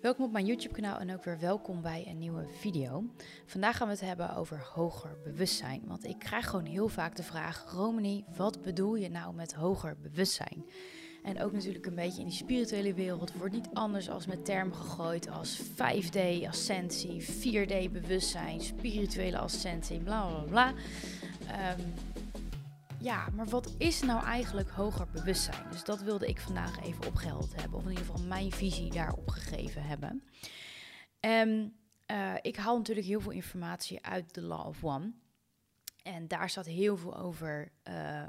Welkom op mijn YouTube kanaal en ook weer welkom bij een nieuwe video. Vandaag gaan we het hebben over hoger bewustzijn. Want ik krijg gewoon heel vaak de vraag, Romani, wat bedoel je nou met hoger bewustzijn? En ook natuurlijk een beetje in die spirituele wereld wordt niet anders als met termen gegooid als 5D ascensie, 4D bewustzijn, spirituele ascensie, bla bla bla. Ehm, ja, maar wat is nou eigenlijk hoger bewustzijn? Dus dat wilde ik vandaag even opgehelderd hebben, of in ieder geval mijn visie daarop gegeven hebben. En uh, ik haal natuurlijk heel veel informatie uit de Law of One. En daar staat heel veel over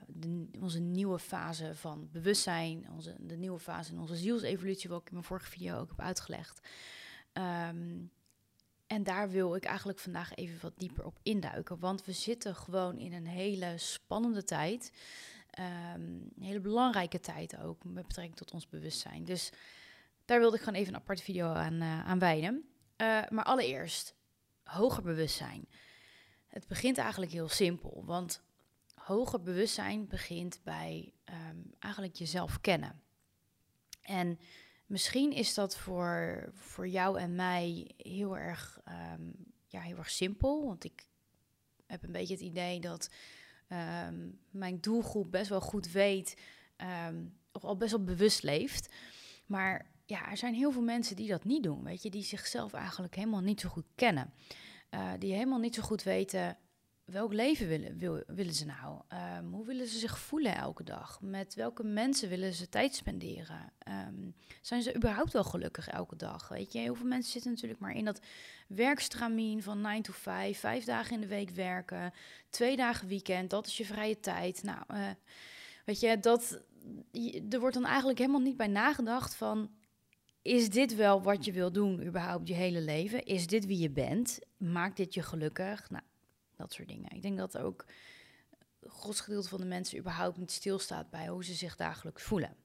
de, onze nieuwe fase van bewustzijn, onze, de nieuwe fase in onze zielsevolutie, wat ik in mijn vorige video ook heb uitgelegd. Um, en daar wil ik eigenlijk vandaag even wat dieper op induiken. Want we zitten gewoon in een hele spannende tijd. Um, een hele belangrijke tijd ook met betrekking tot ons bewustzijn. Dus daar wilde ik gewoon even een aparte video aan, uh, wijden. Uh, maar allereerst, hoger bewustzijn. Het begint eigenlijk heel simpel. Want hoger bewustzijn begint bij um, eigenlijk jezelf kennen. En Misschien is dat voor, voor jou en mij heel erg, um, ja, heel erg simpel. Want ik heb een beetje het idee dat um, mijn doelgroep best wel goed weet, um, of al best wel bewust leeft. Maar ja, er zijn heel veel mensen die dat niet doen, weet je, die zichzelf eigenlijk helemaal niet zo goed kennen. Uh, die helemaal niet zo goed weten welk leven willen, wil, willen ze nou? Um, hoe willen ze zich voelen elke dag? Met welke mensen willen ze tijd spenderen? Um, zijn ze überhaupt wel gelukkig elke dag? Weet je, heel veel mensen zitten natuurlijk maar in dat werkstramien van 9 to 5, vijf dagen in de week werken, twee dagen weekend, dat is je vrije tijd. Nou, uh, weet je, dat, er wordt dan eigenlijk helemaal niet bij nagedacht van, is dit wel wat je wil doen überhaupt je hele leven? Is dit wie je bent? Maakt dit je gelukkig? Nou, dat soort dingen. Ik denk dat ook het grootste gedeelte van de mensen überhaupt niet stilstaat bij hoe ze zich dagelijks voelen.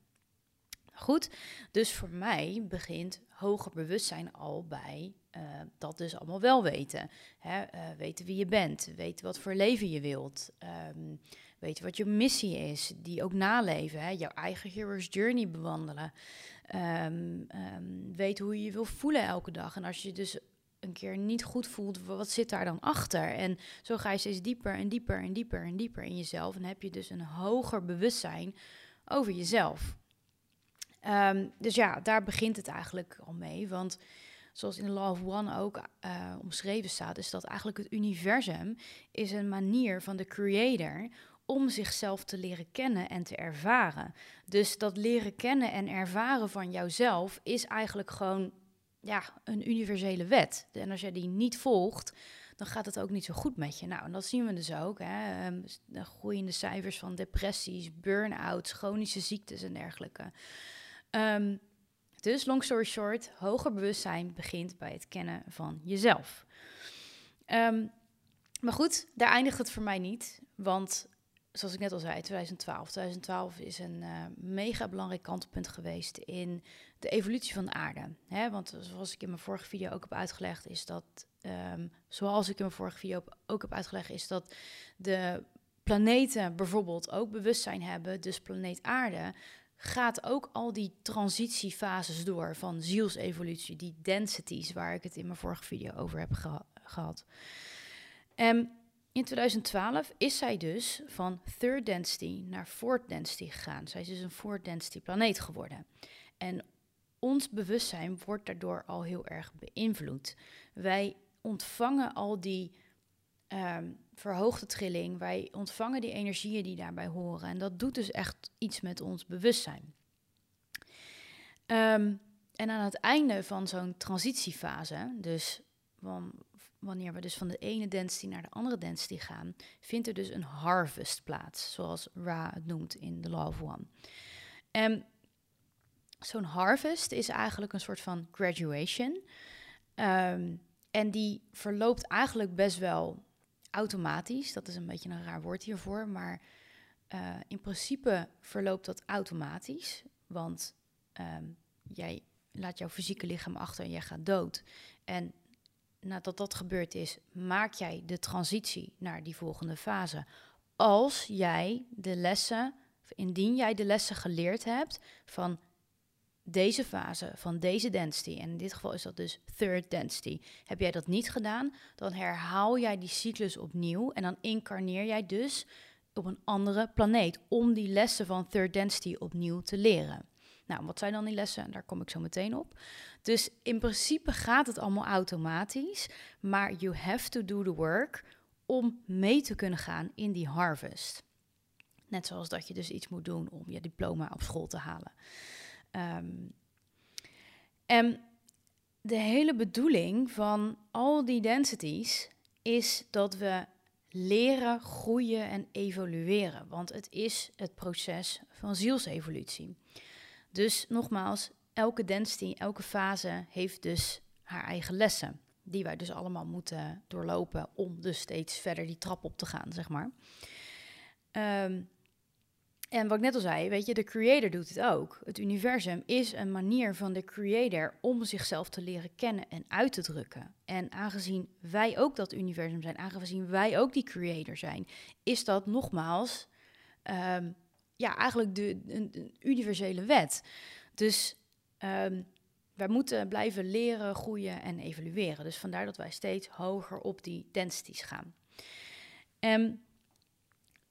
Goed, dus voor mij begint hoger bewustzijn al bij uh, dat dus allemaal wel weten. Hè? Uh, weten wie je bent, weten wat voor leven je wilt, um, weten wat je missie is, die ook naleven, hè? jouw eigen hero's journey bewandelen. Um, um, weten hoe je je wil voelen elke dag. En als je dus een keer niet goed voelt, wat zit daar dan achter? En zo ga je steeds dieper en dieper en dieper en dieper in jezelf. En heb je dus een hoger bewustzijn over jezelf. Um, dus ja, daar begint het eigenlijk al mee. Want zoals in de Law of One ook uh, omschreven staat, is dat eigenlijk het universum is een manier van de creator om zichzelf te leren kennen en te ervaren. Dus dat leren kennen en ervaren van jouzelf is eigenlijk gewoon ja, een universele wet. En als jij die niet volgt, dan gaat het ook niet zo goed met je. Nou, en dat zien we dus ook. Hè. Um, de groeiende cijfers van depressies, burn-outs, chronische ziektes en dergelijke. Um, dus, long story short, hoger bewustzijn begint bij het kennen van jezelf. Um, maar goed, daar eindigt het voor mij niet. Want zoals ik net al zei, 2012. 2012 is een uh, mega belangrijk kantelpunt geweest in de evolutie van de aarde. Hè? Want zoals ik in mijn vorige video ook heb uitgelegd, is dat, um, zoals ik in mijn vorige video ook heb uitgelegd, is dat de planeten bijvoorbeeld ook bewustzijn hebben. Dus planeet aarde gaat ook al die transitiefases door van zielsevolutie, die densities waar ik het in mijn vorige video over heb geha gehad. En in 2012 is zij dus van third density naar fourth density gegaan. Zij is dus een fourth density planeet geworden. En ons bewustzijn wordt daardoor al heel erg beïnvloed. Wij ontvangen al die um, verhoogde trilling, wij ontvangen die energieën die daarbij horen. En dat doet dus echt iets met ons bewustzijn. Um, en aan het einde van zo'n transitiefase, dus van, wanneer we dus van de ene density naar de andere density gaan, vindt er dus een harvest plaats, zoals Ra het noemt in The Law of One. En zo'n harvest is eigenlijk een soort van graduation. Um, en die verloopt eigenlijk best wel automatisch. Dat is een beetje een raar woord hiervoor, maar uh, in principe verloopt dat automatisch. Want um, jij laat jouw fysieke lichaam achter en jij gaat dood. En nadat dat gebeurd is, maak jij de transitie naar die volgende fase. Als jij de lessen, indien jij de lessen geleerd hebt van deze fase van deze density, en in dit geval is dat dus third density, heb jij dat niet gedaan, dan herhaal jij die cyclus opnieuw en dan incarneer jij dus op een andere planeet om die lessen van third density opnieuw te leren. Nou, wat zijn dan die lessen? Daar kom ik zo meteen op. Dus in principe gaat het allemaal automatisch, maar you have to do the work om mee te kunnen gaan in die harvest. Net zoals dat je dus iets moet doen om je diploma op school te halen. Ehm, en de hele bedoeling van al die densities is dat we leren, groeien en evolueren. Want het is het proces van zielsevolutie. Dus nogmaals, elke density, elke fase heeft dus haar eigen lessen. Die wij dus allemaal moeten doorlopen om dus steeds verder die trap op te gaan, zeg maar. Um, en wat ik net al zei, weet je, de creator doet het ook. Het universum is een manier van de creator om zichzelf te leren kennen en uit te drukken. En aangezien wij ook dat universum zijn, aangezien wij ook die creator zijn, is dat nogmaals, ehm, ja, eigenlijk de, een, universele wet. Dus um, wij moeten blijven leren, groeien en evolueren. Dus vandaar dat wij steeds hoger op die densities gaan. En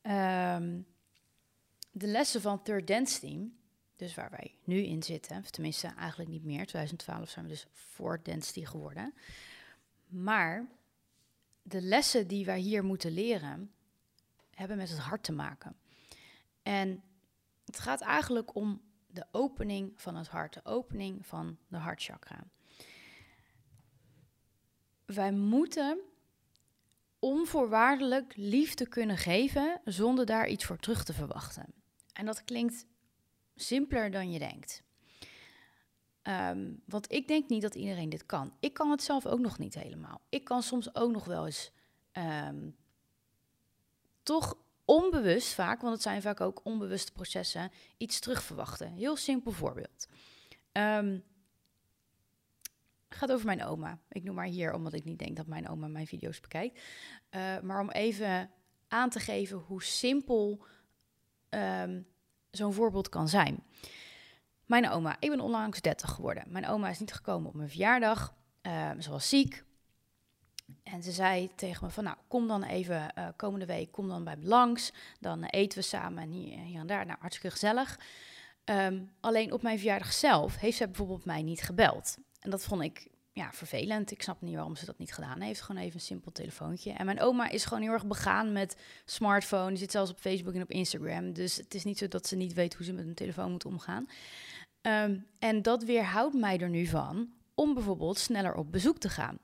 um, de lessen van Third Team, dus waar wij nu in zitten, of tenminste eigenlijk niet meer, 2012 zijn we dus voor Density geworden. Maar de lessen die wij hier moeten leren, hebben met het hart te maken. En het gaat eigenlijk om de opening van het hart, de opening van de hartchakra. Wij moeten onvoorwaardelijk liefde kunnen geven zonder daar iets voor terug te verwachten. En dat klinkt simpeler dan je denkt. Um, want ik denk niet dat iedereen dit kan. Ik kan het zelf ook nog niet helemaal. Ik kan soms ook nog wel eens um, toch onbewust vaak, want het zijn vaak ook onbewuste processen, iets terugverwachten. Heel simpel voorbeeld. Um, gaat over mijn oma. Ik noem maar hier, omdat ik niet denk dat mijn oma mijn video's bekijkt. Uh, maar om even aan te geven hoe simpel um, zo'n voorbeeld kan zijn. Mijn oma, ik ben onlangs 30 geworden. Mijn oma is niet gekomen op mijn verjaardag. Um, ze was ziek. En ze zei tegen me van, nou, kom dan even uh, komende week, kom dan bij me langs. Dan eten we samen en hier, en daar. Nou, hartstikke gezellig. Um, alleen op mijn verjaardag zelf heeft zij bijvoorbeeld mij niet gebeld. En dat vond ik ja, vervelend. Ik snap niet waarom ze dat niet gedaan heeft. Gewoon even een simpel telefoontje. En mijn oma is gewoon heel erg begaan met smartphone. Die zit zelfs op Facebook en op Instagram. Dus het is niet zo dat ze niet weet hoe ze met een telefoon moet omgaan. Um, en dat weerhoudt mij er nu van om bijvoorbeeld sneller op bezoek te gaan.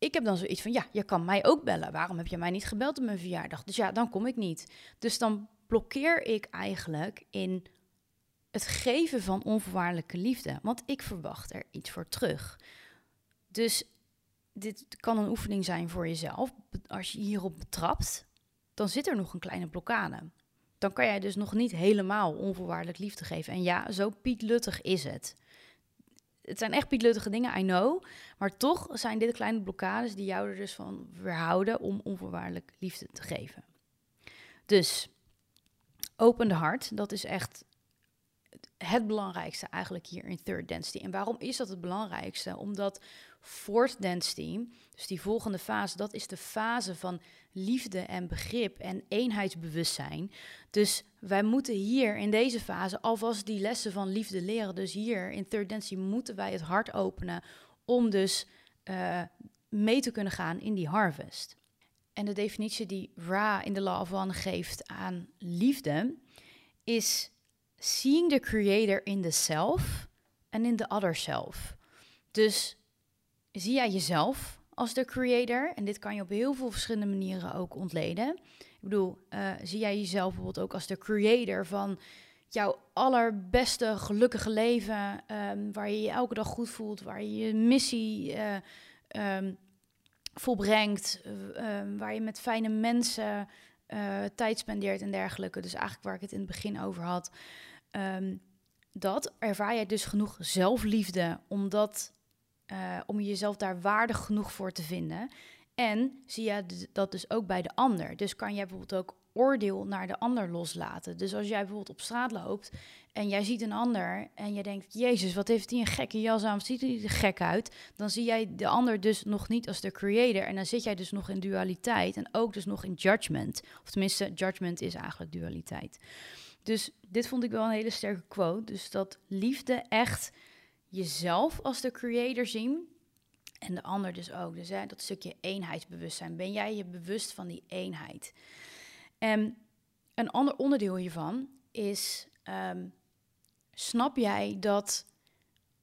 Ik heb dan zoiets van, ja, je kan mij ook bellen. Waarom heb je mij niet gebeld op mijn verjaardag? Dus ja, dan kom ik niet. Dus dan blokkeer ik eigenlijk in het geven van onvoorwaardelijke liefde. Want ik verwacht er iets voor terug. Dus dit kan een oefening zijn voor jezelf. Als je hierop betrapt, dan zit er nog een kleine blokkade. Dan kan jij dus nog niet helemaal onvoorwaardelijk liefde geven. En ja, zo pietluttig is het. Het zijn echt pietluttige dingen, I know. Maar toch zijn dit kleine blokkades die jou er dus van weerhouden om onvoorwaardelijk liefde te geven. Dus open de hart, dat is echt het belangrijkste eigenlijk hier in third density. En waarom is dat het belangrijkste? Omdat fourth density, dus die volgende fase, dat is de fase van liefde en begrip en eenheidsbewustzijn. Dus wij moeten hier in deze fase alvast die lessen van liefde leren. Dus hier in third density moeten wij het hart openen om dus uh, mee te kunnen gaan in die harvest. En de definitie die Ra in de Law of One geeft aan liefde is seeing the creator in the self en in the other self. Dus zie jij jezelf als de creator? En dit kan je op heel veel verschillende manieren ook ontleden. Ik bedoel, uh, zie jij jezelf bijvoorbeeld ook als de creator van jouw allerbeste gelukkige leven, um, waar je je elke dag goed voelt, waar je je missie uh, um, volbrengt, uh, waar je met fijne mensen tijd spendeert en dergelijke. Dus eigenlijk waar ik het in het begin over had. Dat ervaar jij dus genoeg zelfliefde om, dat, uh, om jezelf daar waardig genoeg voor te vinden. En zie je dat dus ook bij de ander. Dus kan jij bijvoorbeeld ook oordeel naar de ander loslaten. Dus als jij bijvoorbeeld op straat loopt en jij ziet een ander en je denkt, Jezus, wat heeft hij een gekke jas aan, ziet hij er gek uit? Dan zie jij de ander dus nog niet als de creator en dan zit jij dus nog in dualiteit en ook dus nog in judgment. Of tenminste, judgment is eigenlijk dualiteit. Dus dit vond ik wel een hele sterke quote. Dus dat liefde echt jezelf als de creator zien en de ander dus ook. Dus hè, dat stukje eenheidsbewustzijn. Ben jij je bewust van die eenheid? En een ander onderdeel hiervan is: ehm, snap jij dat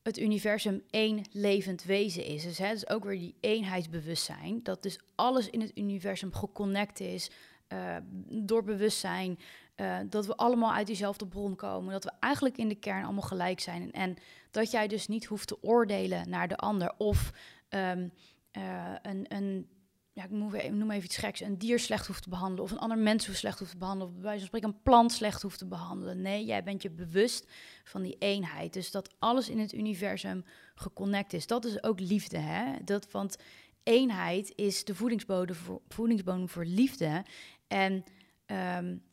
het universum één levend wezen is? Dus, hè, dus ook weer die eenheidsbewustzijn. Dat dus alles in het universum geconnect is uh, door bewustzijn. Uh, dat we allemaal uit diezelfde bron komen. Dat we eigenlijk in de kern allemaal gelijk zijn. En, dat jij dus niet hoeft te oordelen naar de ander. Of um, uh, een, een ja, ik noem even iets geks, een dier slecht hoeft te behandelen of een ander mens slecht hoeft te behandelen of bij wijze van spreken een plant slecht hoeft te behandelen. Nee, jij bent je bewust van die eenheid. Dus dat alles in het universum geconnect is. Dat is ook liefde, hè? Dat, want eenheid is de voedingsbodem voor, voedingsbodem voor liefde. En um,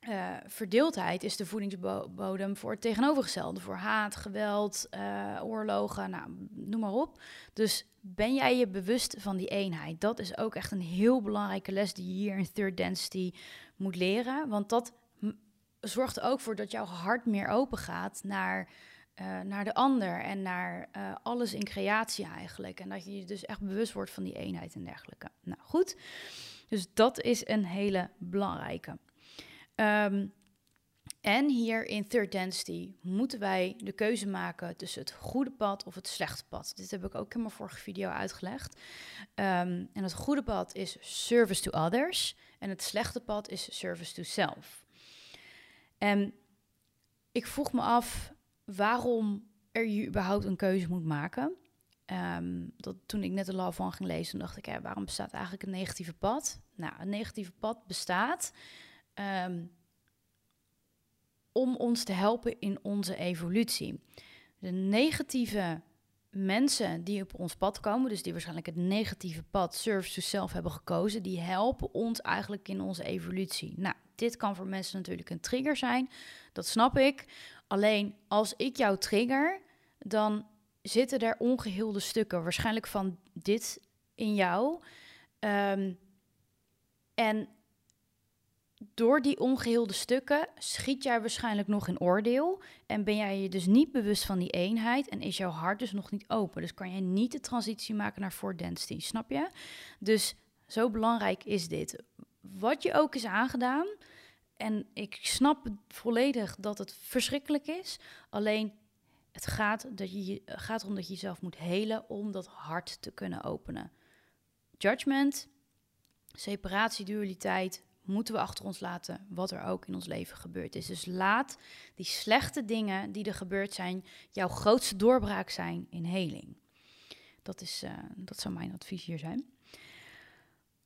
uh, verdeeldheid is de voedingsbodem voor het tegenovergestelde. Voor haat, geweld, uh, oorlogen, nou, noem maar op. Dus ben jij je bewust van die eenheid? Dat is ook echt een heel belangrijke les die je hier in Third Density moet leren. Want dat zorgt er ook voor dat jouw hart meer open gaat naar, uh, naar de ander en naar alles in creatie eigenlijk. En dat je je dus echt bewust wordt van die eenheid en dergelijke. Nou goed, dus dat is een hele belangrijke. Um, en hier in Third Density moeten wij de keuze maken tussen het goede pad of het slechte pad. Dit heb ik ook in mijn vorige video uitgelegd. Um, en het goede pad is service to others en het slechte pad is service to self. En ik vroeg me af waarom er je überhaupt een keuze moet maken. Um, dat, toen ik net de Law van ging lezen, dacht ik, waarom bestaat eigenlijk een negatieve pad? Nou, een negatieve pad bestaat um, om ons te helpen in onze evolutie. De negatieve mensen die op ons pad komen, dus die waarschijnlijk het negatieve pad service to self hebben gekozen, die helpen ons eigenlijk in onze evolutie. Nou, dit kan voor mensen natuurlijk een trigger zijn, dat snap ik. Alleen als ik jou trigger, dan zitten er ongeheelde stukken, waarschijnlijk van dit in jou. Um, en door die ongeheelde stukken schiet jij waarschijnlijk nog in oordeel en ben jij je dus niet bewust van die eenheid en is jouw hart dus nog niet open. Dus kan je niet de transitie maken naar for density, snap je? Dus zo belangrijk is dit. Wat je ook is aangedaan, en ik snap volledig dat het verschrikkelijk is, alleen het gaat, dat je, gaat erom dat je jezelf moet helen om dat hart te kunnen openen. Judgment, separatie, dualiteit, moeten we achter ons laten wat er ook in ons leven gebeurd is. Dus laat die slechte dingen die er gebeurd zijn jouw grootste doorbraak zijn in heling. Dat, is, uh, dat zou mijn advies hier zijn.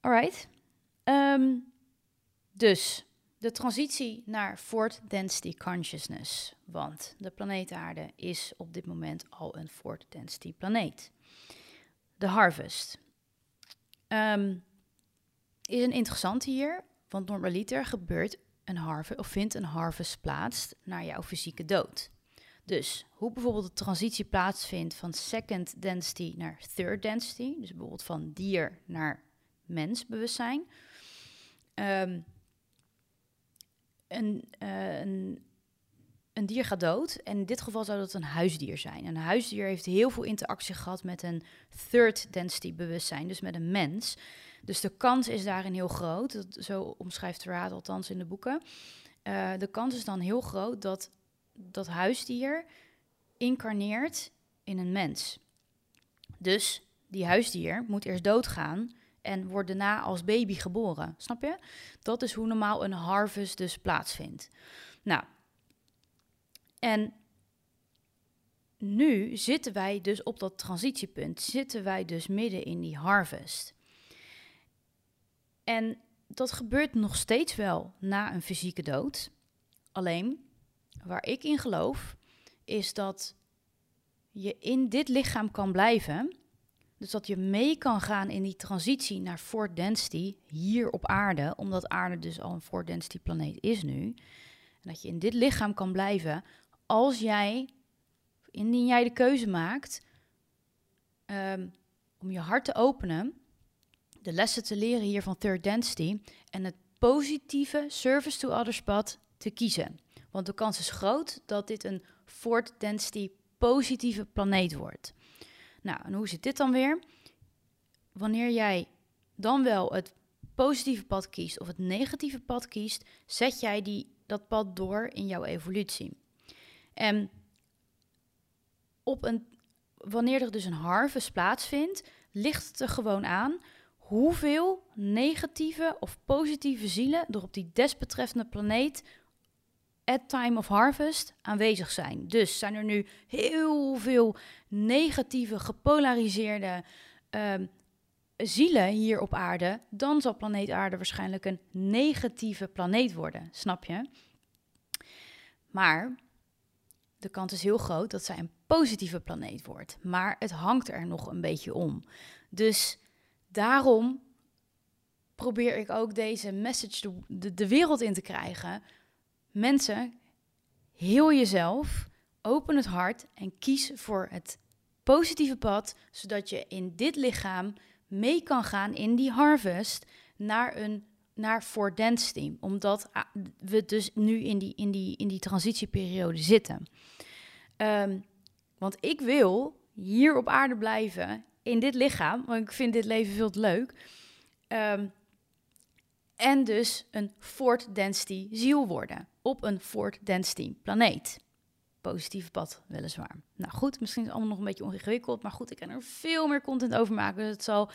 Alright. Um, dus de transitie naar Fourth Density Consciousness. Want de planeet Aarde is op dit moment al een Fourth Density planeet. De Harvest. Um, is een interessante hier, want normaliter gebeurt een harvest of vindt een harvest plaats naar jouw fysieke dood. Dus hoe bijvoorbeeld de transitie plaatsvindt van second density naar third density, dus bijvoorbeeld van dier naar mensbewustzijn. Um, een, uh, een, een, dier gaat dood en in dit geval zou dat een huisdier zijn. Een huisdier heeft heel veel interactie gehad met een third density bewustzijn, dus met een mens. Dus de kans is daarin heel groot. Dat, zo omschrijft Raad althans in de boeken. Uh, de kans is dan heel groot dat dat huisdier incarneert in een mens. Dus die huisdier moet eerst doodgaan en wordt daarna als baby geboren. Snap je? Dat is hoe normaal een harvest dus plaatsvindt. Nou, en nu zitten wij dus op dat transitiepunt. Zitten wij dus midden in die harvest. En dat gebeurt nog steeds wel na een fysieke dood. Alleen, waar ik in geloof, is dat je in dit lichaam kan blijven Dus dat je mee kan gaan in die transitie naar fourth density hier op aarde, omdat aarde dus al een fourth density planeet is nu. En dat je in dit lichaam kan blijven als jij, indien jij de keuze maakt ehm, om je hart te openen, de lessen te leren hier van third density en het positieve service to others pad te kiezen. Want de kans is groot dat dit een fourth density positieve planeet wordt. Nou, en hoe zit dit dan weer? Wanneer jij dan wel het positieve pad kiest of het negatieve pad kiest, zet jij die, dat pad door in jouw evolutie. En op een, wanneer er dus een harvest plaatsvindt, ligt het er gewoon aan hoeveel negatieve of positieve zielen er op die desbetreffende planeet at time of harvest aanwezig zijn. Dus zijn er nu heel veel negatieve, gepolariseerde um, zielen hier op aarde, dan zal planeet aarde waarschijnlijk een negatieve planeet worden, snap je? Maar de kans is heel groot dat zij een positieve planeet wordt. Maar het hangt er nog een beetje om. Dus daarom probeer ik ook deze message de, de, wereld in te krijgen. Mensen, heel jezelf, open het hart en kies voor het positieve pad, zodat je in dit lichaam mee kan gaan in die harvest naar een naar for dance team, omdat ah, we dus nu in die, in die, in die transitieperiode zitten. Ehm, want ik wil hier op aarde blijven in dit lichaam, want ik vind dit leven veel te leuk. Ehm, en dus een Fort Density ziel worden op een Fort Density planeet. Positieve pad, weliswaar. Nou goed, misschien is het allemaal nog een beetje ingewikkeld, maar goed, ik kan er veel meer content over maken. Dus het zal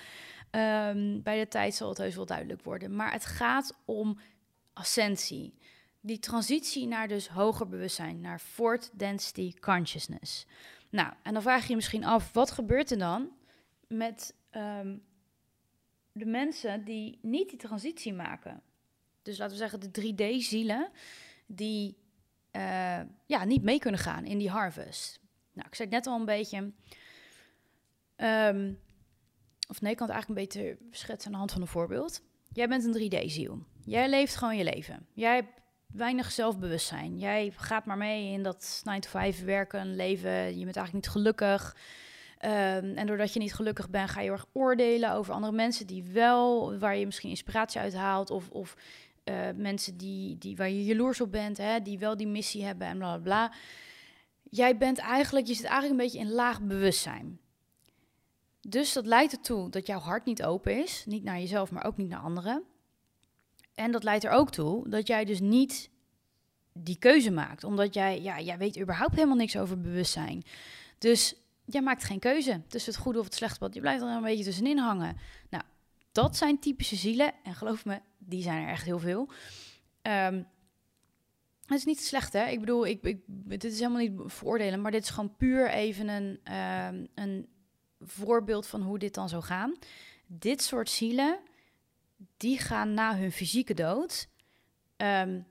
um, bij de tijd zal het heus wel duidelijk worden. Maar het gaat om ascensie. Die transitie naar dus hoger bewustzijn, naar Fort Density Consciousness. Nou, en dan vraag je je misschien af, wat gebeurt er dan met um, de mensen die niet die transitie maken? Dus laten we zeggen de 3D-zielen die uh, ja, niet mee kunnen gaan in die harvest. Nou, ik zei het net al een beetje. Um, of nee, ik kan het eigenlijk een beetje schetsen aan de hand van een voorbeeld. Jij bent een 3D-ziel. Jij leeft gewoon je leven. Jij hebt weinig zelfbewustzijn. Jij gaat maar mee in dat 9-to-5 werken, leven. Je bent eigenlijk niet gelukkig. Um, en doordat je niet gelukkig bent, ga je heel erg oordelen over andere mensen die wel, waar je misschien inspiratie uit haalt. Of, of uh, mensen die, die, waar je jaloers op bent, hè, die wel die missie hebben en bla bla bla. Jij bent eigenlijk, je zit eigenlijk een beetje in laag bewustzijn. Dus dat leidt ertoe dat jouw hart niet open is. Niet naar jezelf, maar ook niet naar anderen. En dat leidt er ook toe dat jij dus niet die keuze maakt. Omdat jij, ja, jij weet überhaupt helemaal niks over bewustzijn. Dus jij maakt geen keuze tussen het goede of het slechte pad. Je blijft er een beetje tussenin hangen. Nou, dat zijn typische zielen. En geloof me, die zijn er echt heel veel. Um, het is niet slecht, hè? Ik bedoel, ik, ik, dit is helemaal niet veroordelen, maar dit is gewoon puur even een, um, een voorbeeld van hoe dit dan zou gaan. Dit soort zielen, die gaan na hun fysieke dood um,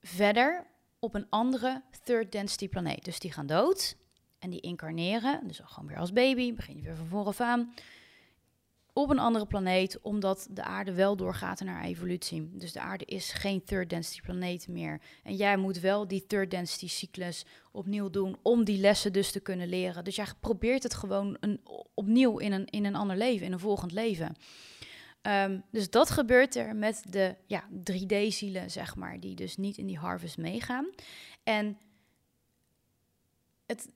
verder op een andere third density planeet. Dus die gaan dood en die incarneren, dus gewoon weer als baby, begin je weer van vooraf aan op een andere planeet, omdat de aarde wel doorgaat naar haar evolutie. Dus de aarde is geen third density planeet meer. En jij moet wel die third density cyclus opnieuw doen om die lessen dus te kunnen leren. Dus jij probeert het gewoon een, opnieuw in een, in een ander leven, in een volgend leven. Ehm, dus dat gebeurt er met de ja, 3D-zielen, zeg maar, die dus niet in die harvest meegaan. En het,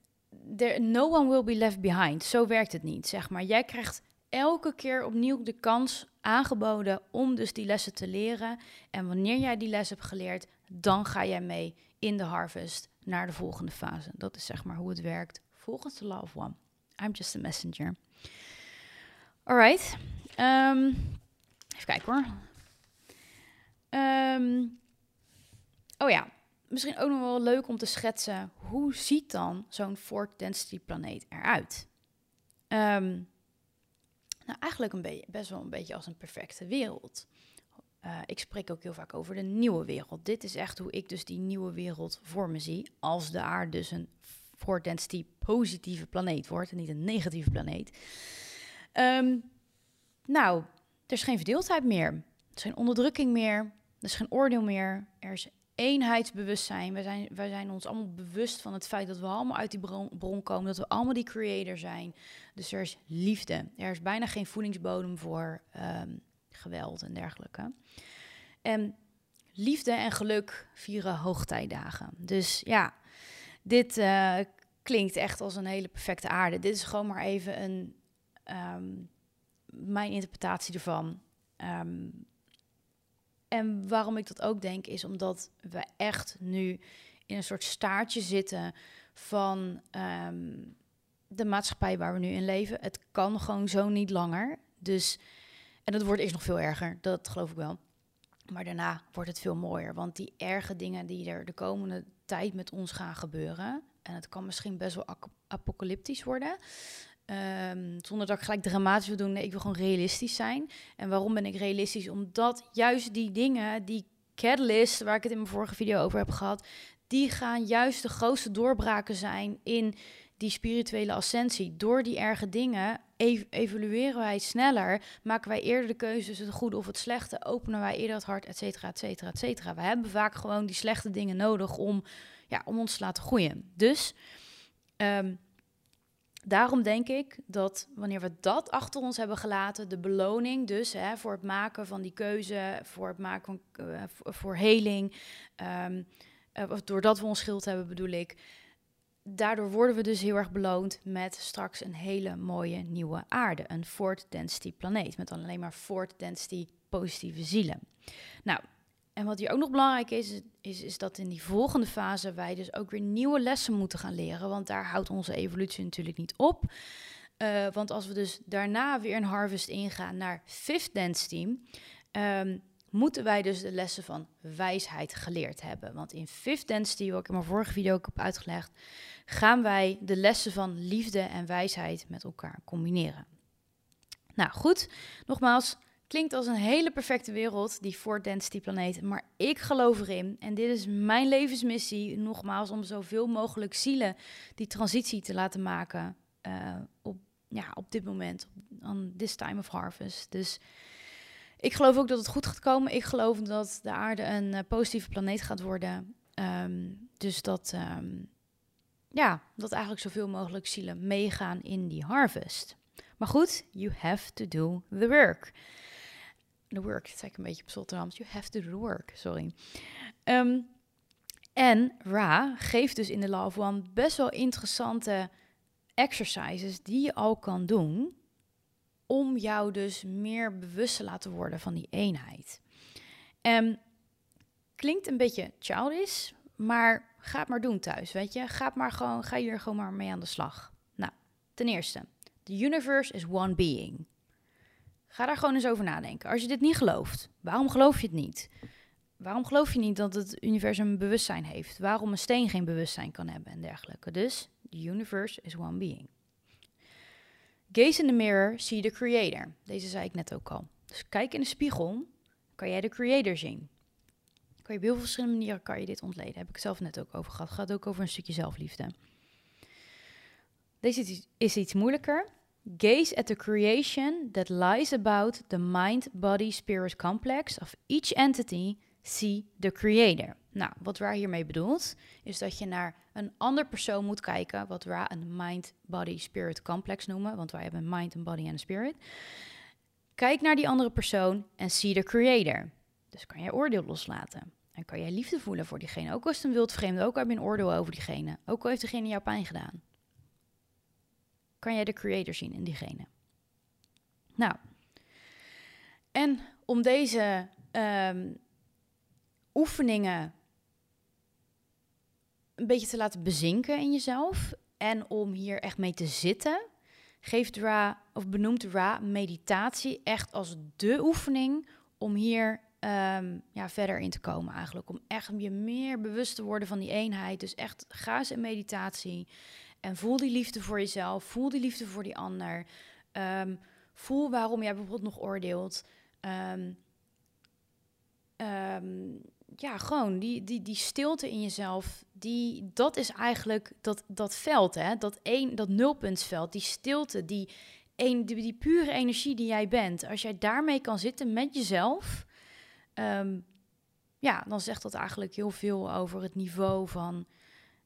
there, no one will be left behind. Zo werkt het niet, zeg maar. Jij krijgt elke keer opnieuw de kans aangeboden om dus die lessen te leren. En wanneer jij die les hebt geleerd, dan ga jij mee in de harvest naar de volgende fase. Dat is zeg maar hoe het werkt volgens de Law of One. I'm just a messenger. Alright. Um, even kijken hoor. Um, oh ja, misschien ook nog wel leuk om te schetsen. Hoe ziet dan zo'n fourth density planeet eruit? Um, nou, eigenlijk een beetje, best wel een beetje als een perfecte wereld. Uh, ik spreek ook heel vaak over de nieuwe wereld. Dit is echt hoe ik dus die nieuwe wereld voor me zie. Als de aarde dus een voor density positieve planeet wordt en niet een negatieve planeet. Ehm, nou, er is geen verdeeldheid meer. Er is geen onderdrukking meer. Er is geen oordeel meer. Er is eenheidsbewustzijn. We zijn, wij zijn ons allemaal bewust van het feit dat we allemaal uit die bron, komen. Dat we allemaal die creator zijn. Dus er is liefde. Er is bijna geen voedingsbodem voor ehm, geweld en dergelijke. En liefde en geluk vieren hoogtijdagen. Dus ja, dit uh, klinkt echt als een hele perfecte aarde. Dit is gewoon maar even een, um, mijn interpretatie ervan. Um, en waarom ik dat ook denk, is omdat we echt nu in een soort staartje zitten van um, de maatschappij waar we nu in leven. Het kan gewoon zo niet langer. Dus, en het wordt eerst nog veel erger, dat geloof ik wel. Maar daarna wordt het veel mooier. Want die erge dingen die er de komende tijd met ons gaan gebeuren. En het kan misschien best wel apocalyptisch worden. Um, zonder dat ik gelijk dramatisch wil doen. Nee, ik wil gewoon realistisch zijn. En waarom ben ik realistisch? Omdat juist die dingen, die catalyst, waar ik het in mijn vorige video over heb gehad, die gaan juist de grootste doorbraken zijn in die spirituele ascensie. Door die erge dingen ev evolueren wij sneller, maken wij eerder de keuze tussen het goede of het slechte, openen wij eerder het hart, et cetera, et cetera, et cetera. We hebben vaak gewoon die slechte dingen nodig om, ja, om ons te laten groeien. Dus um, daarom denk ik dat wanneer we dat achter ons hebben gelaten, de beloning dus hè, voor het maken van die keuze, voor het maken van uh, voor heling, um, uh, doordat we ons schild hebben bedoel ik, daardoor worden we dus heel erg beloond met straks een hele mooie nieuwe aarde, een Fort Density planeet met alleen maar Fort Density positieve zielen. Nou, en wat hier ook nog belangrijk is, is, is dat in die volgende fase wij dus ook weer nieuwe lessen moeten gaan leren. Want daar houdt onze evolutie natuurlijk niet op. Uh, want als we dus daarna weer een harvest ingaan naar fifth density, um, moeten wij dus de lessen van wijsheid geleerd hebben. Want in fifth density, wat ik in mijn vorige video ook heb uitgelegd, gaan wij de lessen van liefde en wijsheid met elkaar combineren. Nou goed, nogmaals, Klinkt als een hele perfecte wereld, die Fort Density planeet. Maar ik geloof erin. En dit is mijn levensmissie, nogmaals, om zoveel mogelijk zielen die transitie te laten maken. Uh, op, ja, op dit moment, on this time of harvest. Dus ik geloof ook dat het goed gaat komen. Ik geloof dat de aarde een uh, positieve planeet gaat worden. Um, dus dat, um, ja, dat eigenlijk zoveel mogelijk zielen meegaan in die harvest. Maar goed, you have to do the work the work. Dat een beetje op Zolterhams. You have to do the work. Sorry. Um, en Ra geeft dus in de Love One best wel interessante exercises die je al kan doen om jou dus meer bewust te laten worden van die eenheid. Um, klinkt een beetje childish, maar ga het maar doen thuis, weet je. Ga, maar gewoon, ga hier gewoon maar mee aan de slag. Nou, ten eerste, the universe is one being. Ga daar gewoon eens over nadenken. Als je dit niet gelooft, waarom geloof je het niet? Waarom geloof je niet dat het universum bewustzijn heeft? Waarom een steen geen bewustzijn kan hebben en dergelijke? Dus, the universe is one being. Gaze in the mirror, see the creator. Deze zei ik net ook al. Dus kijk in de spiegel, kan jij de creator zien. Kan je op heel veel verschillende manieren kan je dit ontleden. Heb ik zelf net ook over gehad. Het gaat ook over een stukje zelfliefde. Deze is iets moeilijker. Gaze at the creation that lies about the mind-body-spirit complex of each entity. See the creator. Nou, wat Ra hiermee bedoelt, is dat je naar een ander persoon moet kijken, wat Ra een mind-body-spirit complex noemen, want wij hebben mind, een body en spirit. Kijk naar die andere persoon en see the creator. Dus kan jij oordeel loslaten. En kan jij liefde voelen voor diegene. Ook als het een wild vreemde, ook heb je een oordeel over diegene. Ook al heeft diegene jou pijn gedaan kan jij de creator zien in diegene. Nou, en om deze um, oefeningen een beetje te laten bezinken in jezelf en om hier echt mee te zitten, geeft Ra of benoemt Ra meditatie echt als de oefening om hier um, ja, verder in te komen eigenlijk. Om echt je meer bewust te worden van die eenheid. Dus echt ga eens in meditatie. En voel die liefde voor jezelf, voel die liefde voor die ander. Um, voel waarom jij bijvoorbeeld nog oordeelt. Um, um, ja, gewoon die, die, die stilte in jezelf, die, dat is eigenlijk dat, dat veld, hè? Dat, één, dat nulpuntsveld, die stilte, die een, die, die pure energie die jij bent, als jij daarmee kan zitten met jezelf, ehm, ja, dan zegt dat eigenlijk heel veel over het niveau van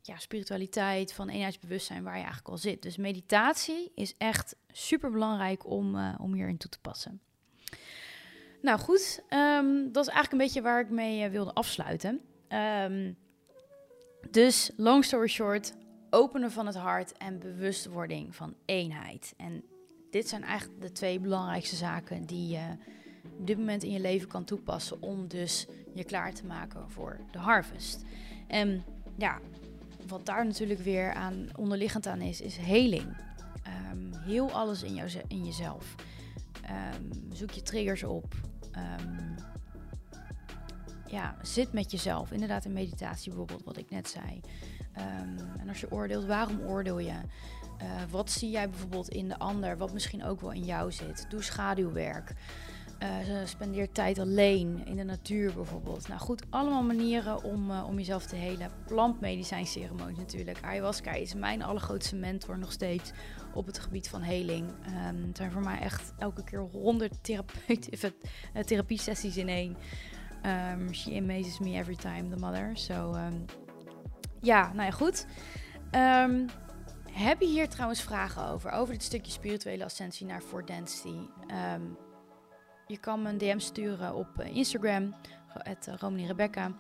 ja, spiritualiteit, van eenheidsbewustzijn waar je eigenlijk al zit. Dus meditatie is echt super belangrijk om, uh, om hierin toe te passen. Nou goed, ehm, dat is eigenlijk een beetje waar ik mee uh, wilde afsluiten. Um, dus long story short, openen van het hart en bewustwording van eenheid. En dit zijn eigenlijk de twee belangrijkste zaken die je op dit moment in je leven kan toepassen om dus je klaar te maken voor de harvest. En ja, wat daar natuurlijk weer aan onderliggend aan is, is heling. Um, heel alles in, jou, in jezelf. Um, zoek je triggers op. Um, ja, zit met jezelf. Inderdaad, in meditatie bijvoorbeeld, wat ik net zei. en als je oordeelt, waarom oordeel je? Uh, wat zie jij bijvoorbeeld in de ander, wat misschien ook wel in jou zit? Doe schaduwwerk. Uh, spendeer tijd alleen in de natuur bijvoorbeeld. Nou goed, allemaal manieren om, uh, om jezelf te helen. Plantmedicijnceremonies natuurlijk. Ayahuasca is mijn allergrootste mentor nog steeds op het gebied van heling. Um, het zijn voor mij echt elke keer honderd therapie sessies in één. Um, she amazes me every time, the mother. So, um, ja, nou ja, goed. Heb je hier trouwens vragen over? Over dit stukje spirituele ascensie naar For Density? Je kan me een DM sturen op eh, Instagram, het uh, Romani Rebecca.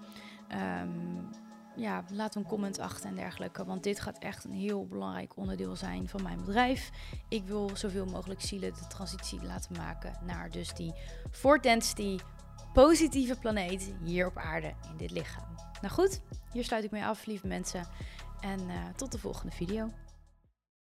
Um, ja, laat een comment achter en dergelijke. Want dit gaat echt een heel belangrijk onderdeel zijn van mijn bedrijf. Ik wil zoveel mogelijk zielen de transitie laten maken naar dus die For Density positieve planeet hier op aarde in dit lichaam. Nou goed, hier sluit ik mee af, lieve mensen. En uh, tot de volgende video.